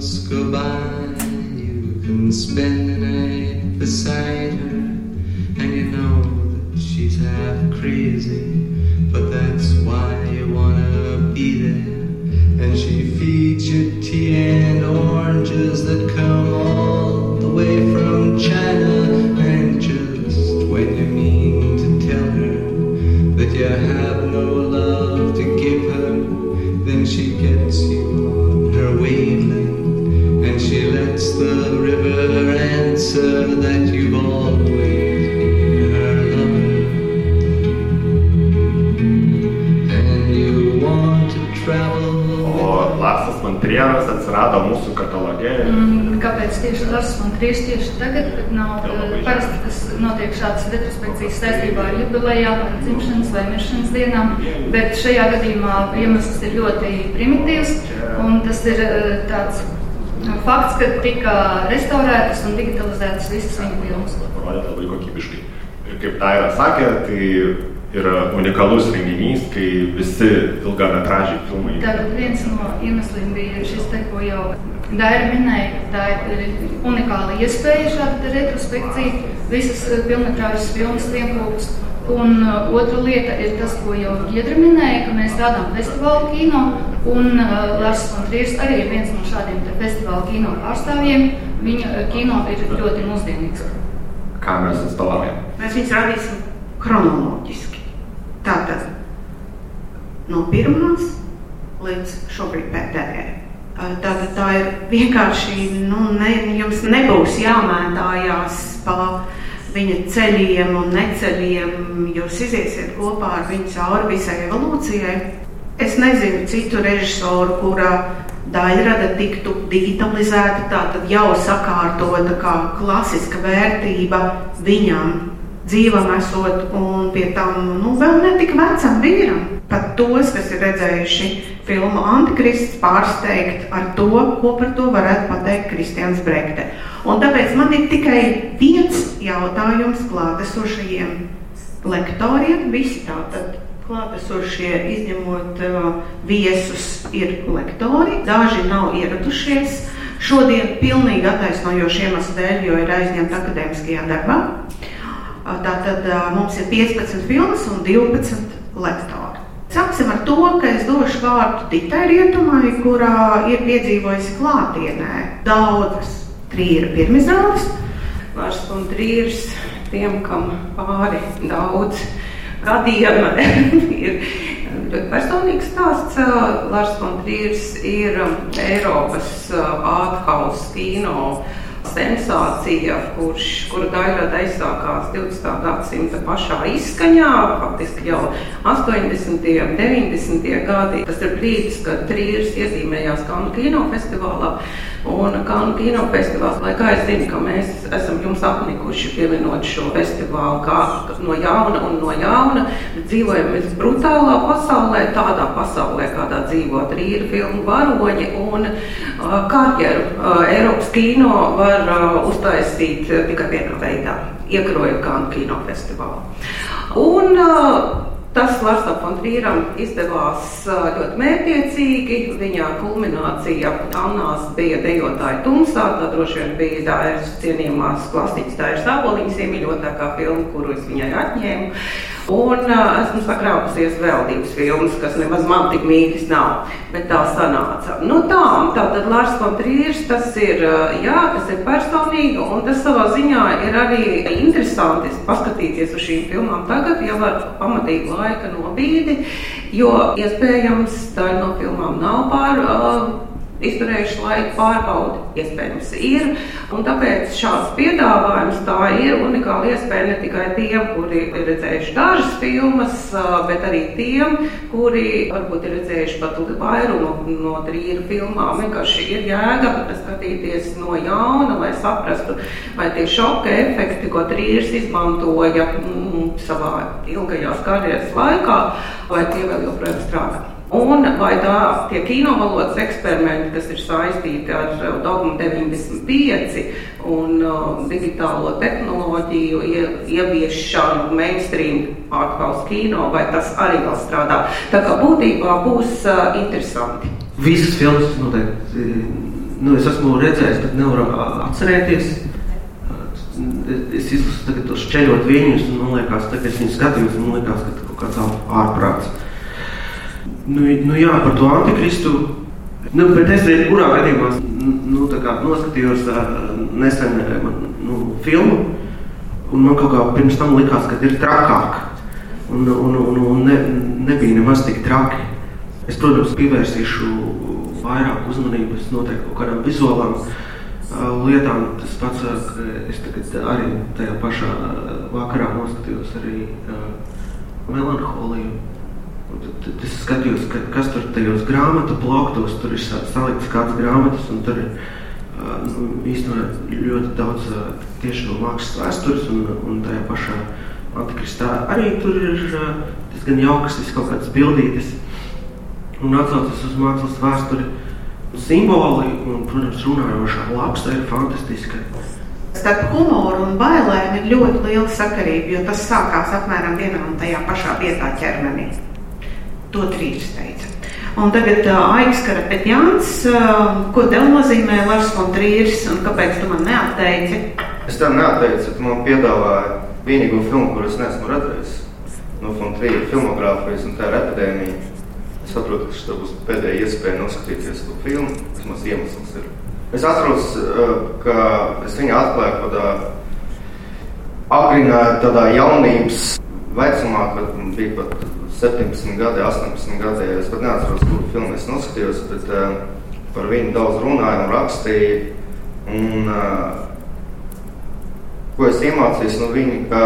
boats go by. You can spend the night beside her. And you know that she's half crazy. Atsirado mūsų kataloge. Mm, Kāpēc tieši tas un tieši tieši tagad, kad nav eh, parasti tas notiek šādas retrospekcijas saistībā ar jubilejām, vai dzimšanas vai miršanas dienām, bet šajā gadījumā iemesls ir ļoti primitīvs, un tas ir eh, tāds eh, fakts, ka tika restaurētas un digitalizētas visas viņa filmas. Labai kokybiškai. Ir tai yra unikalus renginys, kai visi ilgametražiai filmai. Tātad viens no iemesliem bija šis te, ko jau Daira minēja, tā ir unikāla iespēja šāda retrospekcija, visas pilnmetrāžas filmas vienkopus. Un uh, otra lieta ir tas, ko jau Giedra minēja, ka mēs strādājam festivāla kino, un uh, Lārs Fontrīrs arī ir viens no šādiem te festivāla kino pārstāvjiem. Viņa uh, kino ir ļoti mūsdienīgs. Ką mes atstovaujam? Mēs viņus rādīsim chronoloģiski. Tātad no pirmās līdz šobrīd pēdējai. Tātad tā ir vienkārši, nu, ne, jums nebūs jāmētājās pa viņa ceļiem un neceļiem. Jūs iziesiet kopā ar viņu cauri visai evolūcijai. Es nezinu citu režisoru, kura daļrada tiktu digitalizēta, tātad jau sakārtota kā klasiska vērtība viņam dzīvam esot, un pie tam nu, vēl ne tik vecam vīram. Pat tos, kas ir redzējuši filmu Antikrists, pārsteigt ar to, ko par to varētu pateikt Kristians Brekte. Un tāpēc man ir tikai viens jautājums klātesošajiem lektoriem. Visi tātad klātesošie, izņemot uh, viesus, ir lektori. Daži nav ieradušies. Šodien pilnīgi attaisnojoši iemeslu dēļ, jo ir aizņemta akadēmiskajā darbā. Tātad mums ir 15 filmas un 12 lektori. Sāksim ar to, ka es došu vārdu Ditai Rietumai, kurā ir piedzīvojusi klātienē daudzas trīra pirmizrādes. Lārs un Trīrs tiem, kam pāri daudz gadiem ir ļoti personīgs stāsts. Lārs un Trīrs ir Eiropas ārhaus kino sensācija, kurš, kura daļrada aizsākās 20. gadsimta pašā izskaņā, faktiski jau 80. un 90. gadi. Tas ir brīdis, kad Trīrs iezīmējās Kanu kinofestivālā. Un Kanu kinofestivāls, lai kā es zinu, ka mēs esam jums apnikuši pieminot šo festivālu kā no jauna un no jauna, dzīvojam mēs brutālā pasaulē, tādā pasaulē, kādā dzīvo Trīra filmu varoņi un uh, karjeru. Uh, Eiropas kino var uh, uztaisīt uh, tikai vienā veidā, iekrojot Kanu kinofestivālu. Un, uh, Tas Lārsam Fontrīram izdevās ļoti mērķiecīgi. Viņa kulminācija Annās bija dejotāja tumsā. Tā droši vien bija Dairas cienījumās klasiķis Dairas Āboliņas iemīļotākā filma, kuru es viņai atņēmu. Un uh, esmu sakrāpusies vēl divas filmas, kas nemaz man tik mīļas nav, bet tā sanāca. Nu tā, tā tad Lārs Fontrīrs, tas ir, uh, jā, tas ir personīgi, un tas savā ziņā ir arī interesanti paskatīties uz šīm filmām tagad, jau ar pamatīgu laika nobīdi, jo iespējams daļa no filmām nav pār uh, izturējuši laiku pārbaudi, iespējams, ir. Un tāpēc šāds piedāvājums tā ir unikāla iespēja ne tikai tiem, kuri ir redzējuši dažas filmas, bet arī tiem, kuri varbūt ir redzējuši pat vairumu no trījuma filmām. Vienkārši ir jēga skatīties no jauna, lai saprastu, vai tie šoka efekti, ko trījums izmantoja mm, savā ilgajās karjeras laikā, vai tie vēl joprojām strādā. Un vai tā tie kinovalodas eksperimenti, kas ir saistīti ar Dogmu 95 un uh, digitālo tehnoloģiju ie, ieviešanu mainstream ārkārtas kino, vai tas arī vēl strādā. Tā kā būtībā būs uh, interesanti. Visas filmas noteikti, nu, es esmu redzējis, bet nevaru atcerēties. Es izlasu tagad tos šķeļot viņus, un man liekas, ka es viņus skatījos, un man liekas, ka kaut kāds ārprāts. Nu, nu jā, par to antikristu. Nu, bet es kurā gadījumā nu, noskatījos nesen nu, filmu, un man kaut kā pirms tam likās, ka ir trakāk. Un, un, un, un ne, nebija nemaz tik traki. Es, protams, pievērsīšu vairāk uzmanības noteikti kaut kādām vizuālām lietām. Tas pats, es arī tajā pašā vakarā noskatījos arī melanholiju es skatījos, ka, kas tur tajos grāmatu plauktos, tur ir salikts kāds grāmatas, un tur ir nu, īstenībā ļoti daudz tieši no mākslas vēstures, un, un tajā pašā antikristā arī tur ir diezgan jaukas kaut kādas bildītes, un atsaucas uz mākslas vēsturi. Simboli un, protams, runājošā lapsa ir fantastiska. Starp humoru un bailēm ir ļoti liela sakarība, jo tas sākās apmēram vienā un tajā pašā vietā ķermenī. To trīs teica. Un tagad Aiks Karapetjāns, uh, ko tev nozīmē Lars von Trīrs un kāpēc tu man neatteici? Es tev neatteicu, tu man piedāvāji vienīgo filmu, kur es neesmu redzējis. No von Trīra filmogrāfijas un tā ir epidēmija. Es saprotu, ka šī būs pēdējā iespēja noskatīties to filmu, vismaz iemesls ir. Es atceros, ka es viņu atklāju kaut kādā agrīnā tādā jaunības vecumā, kad bija pat 17 gadi, 18 gadi. Es pat neatceros, kuru filmu es noskatījos, bet uh, par viņu daudz runāju un rakstīju. Un, uh, ko es iemācījos no viņa, kā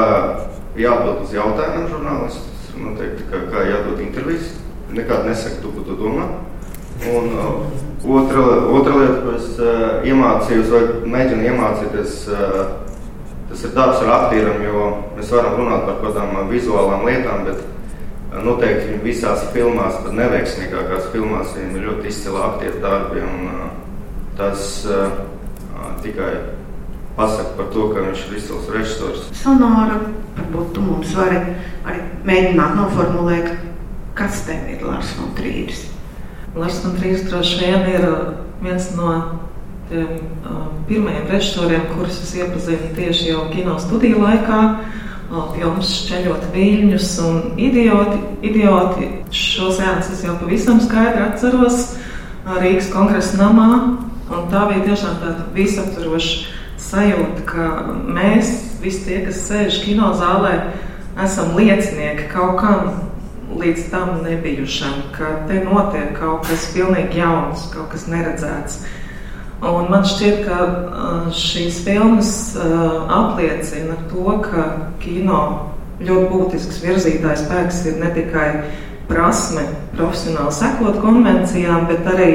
jāatbild uz jautājumiem žurnālistus, noteikti, kā, kā jādod intervijas. Nekādu nesaku to, ko tu domā. Un uh, otra, otra lieta, ko es uh, iemācījos, vai mēģinu iemācīties, uh, tas ir darbs ar aktieriem, jo mēs varam runāt par kaut kādām vizuālām lietām, bet Noteikti viņi visās filmās, pat neveiksmīgākās filmās, viņiem ir ļoti izcili aktieru darbi. Un, uh, tas uh, tikai pasaka par to, ka viņš ir izcils režisors. Sonora, varbūt tu mums vari arī mēģināt noformulēt, kas tev ir Lars von Trīris. Lars von Trīris droši vien ir viens no tiem uh, pirmajiem režisoriem, kurus es iepazinu tieši jau kino studiju laikā filmas Šķeļot viļņus un idioti. idioti. Šo sēnes es jau pavisam skaidri atceros Rīgas kongresa namā. Tā bija tiešām tāda visaptvaroša sajūta, ka mēs, visi tie, kas sēž kino zālē, esam liecinieki kaut kam līdz tam nebijušam, ka te notiek kaut kas pilnīgi jauns, kaut kas neredzēts. Un man šķiet, ka šīs filmas apliecina to, ka kino ļoti būtisks virzītājs spēks ir ne tikai prasme profesionāli sekot konvencijām, bet arī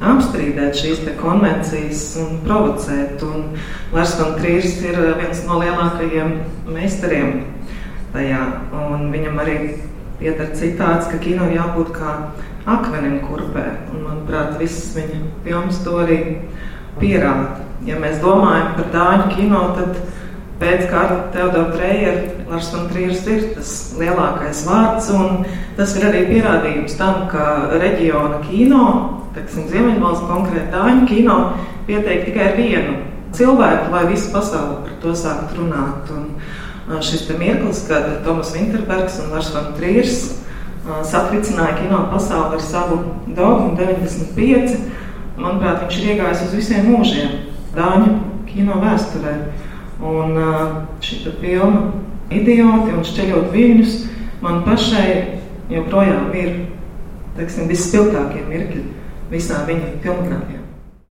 apstrīdēt šīs konvencijas un provocēt. Un Lars von Trīrs ir viens no lielākajiem meistariem tajā. Un viņam arī pieder citāts, ka kino jābūt kā akmenim kurpē. Un, manuprāt, visas viņa filmas to arī pierāda. Ja mēs domājam par dāņu kino, tad pēc kārta Teodora Treira Lars von Trīrs ir tas lielākais vārds, un tas ir arī pierādījums tam, ka reģiona kino, teiksim, Ziemeļvalsts konkrēti dāņu kino, pietiek tikai vienu cilvēku, lai visu pasauli par to sāktu runāt. Un šis te mirklis, kad Tomas Vinterbergs un Lars von Trīrs satricināja kino pasauli ar savu dogmu 95. Manuprāt, viņš ir iegājis uz visiem mūžiem Dāņu kino vēsturē. Un šī filma Idioti un šķeļot viņus man pašai joprojām ir teiksim, visspilgtākie mirkļi visā viņa filmogrāfijā.